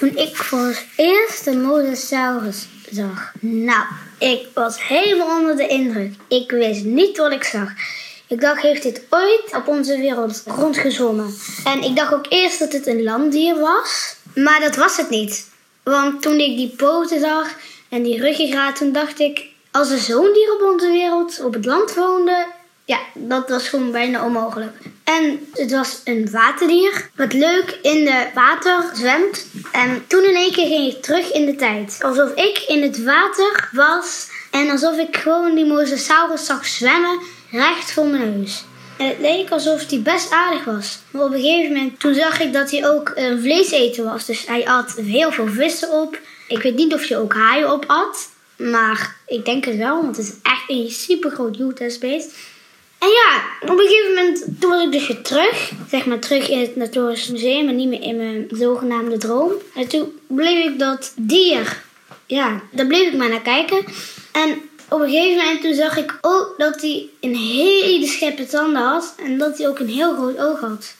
Toen ik voor het eerst de mosasaurus zag. Nou, ik was helemaal onder de indruk. Ik wist niet wat ik zag. Ik dacht, heeft dit ooit op onze wereld rondgezwommen? En ik dacht ook eerst dat het een landdier was. Maar dat was het niet. Want toen ik die poten zag en die ruggengraat, toen dacht ik... Als er zo'n dier op onze wereld op het land woonde... Ja, dat was gewoon bijna onmogelijk. En het was een waterdier, wat leuk in de water zwemt. En toen in één keer ging ik terug in de tijd. Alsof ik in het water was en alsof ik gewoon die mosasaurus zag zwemmen recht voor mijn neus. En het leek alsof hij best aardig was. Maar op een gegeven moment, toen zag ik dat hij ook een vleeseter was. Dus hij at heel veel vissen op. Ik weet niet of je ook haaien op at. Maar ik denk het wel, want het is echt een super groot lootestbeest. En ja, op een gegeven moment, toen was ik dus weer terug. Zeg maar terug in het Naturalisch Museum en niet meer in mijn zogenaamde droom. En toen bleef ik dat dier, ja, daar bleef ik maar naar kijken. En op een gegeven moment toen zag ik ook dat hij een hele scherpe tanden had. En dat hij ook een heel groot oog had.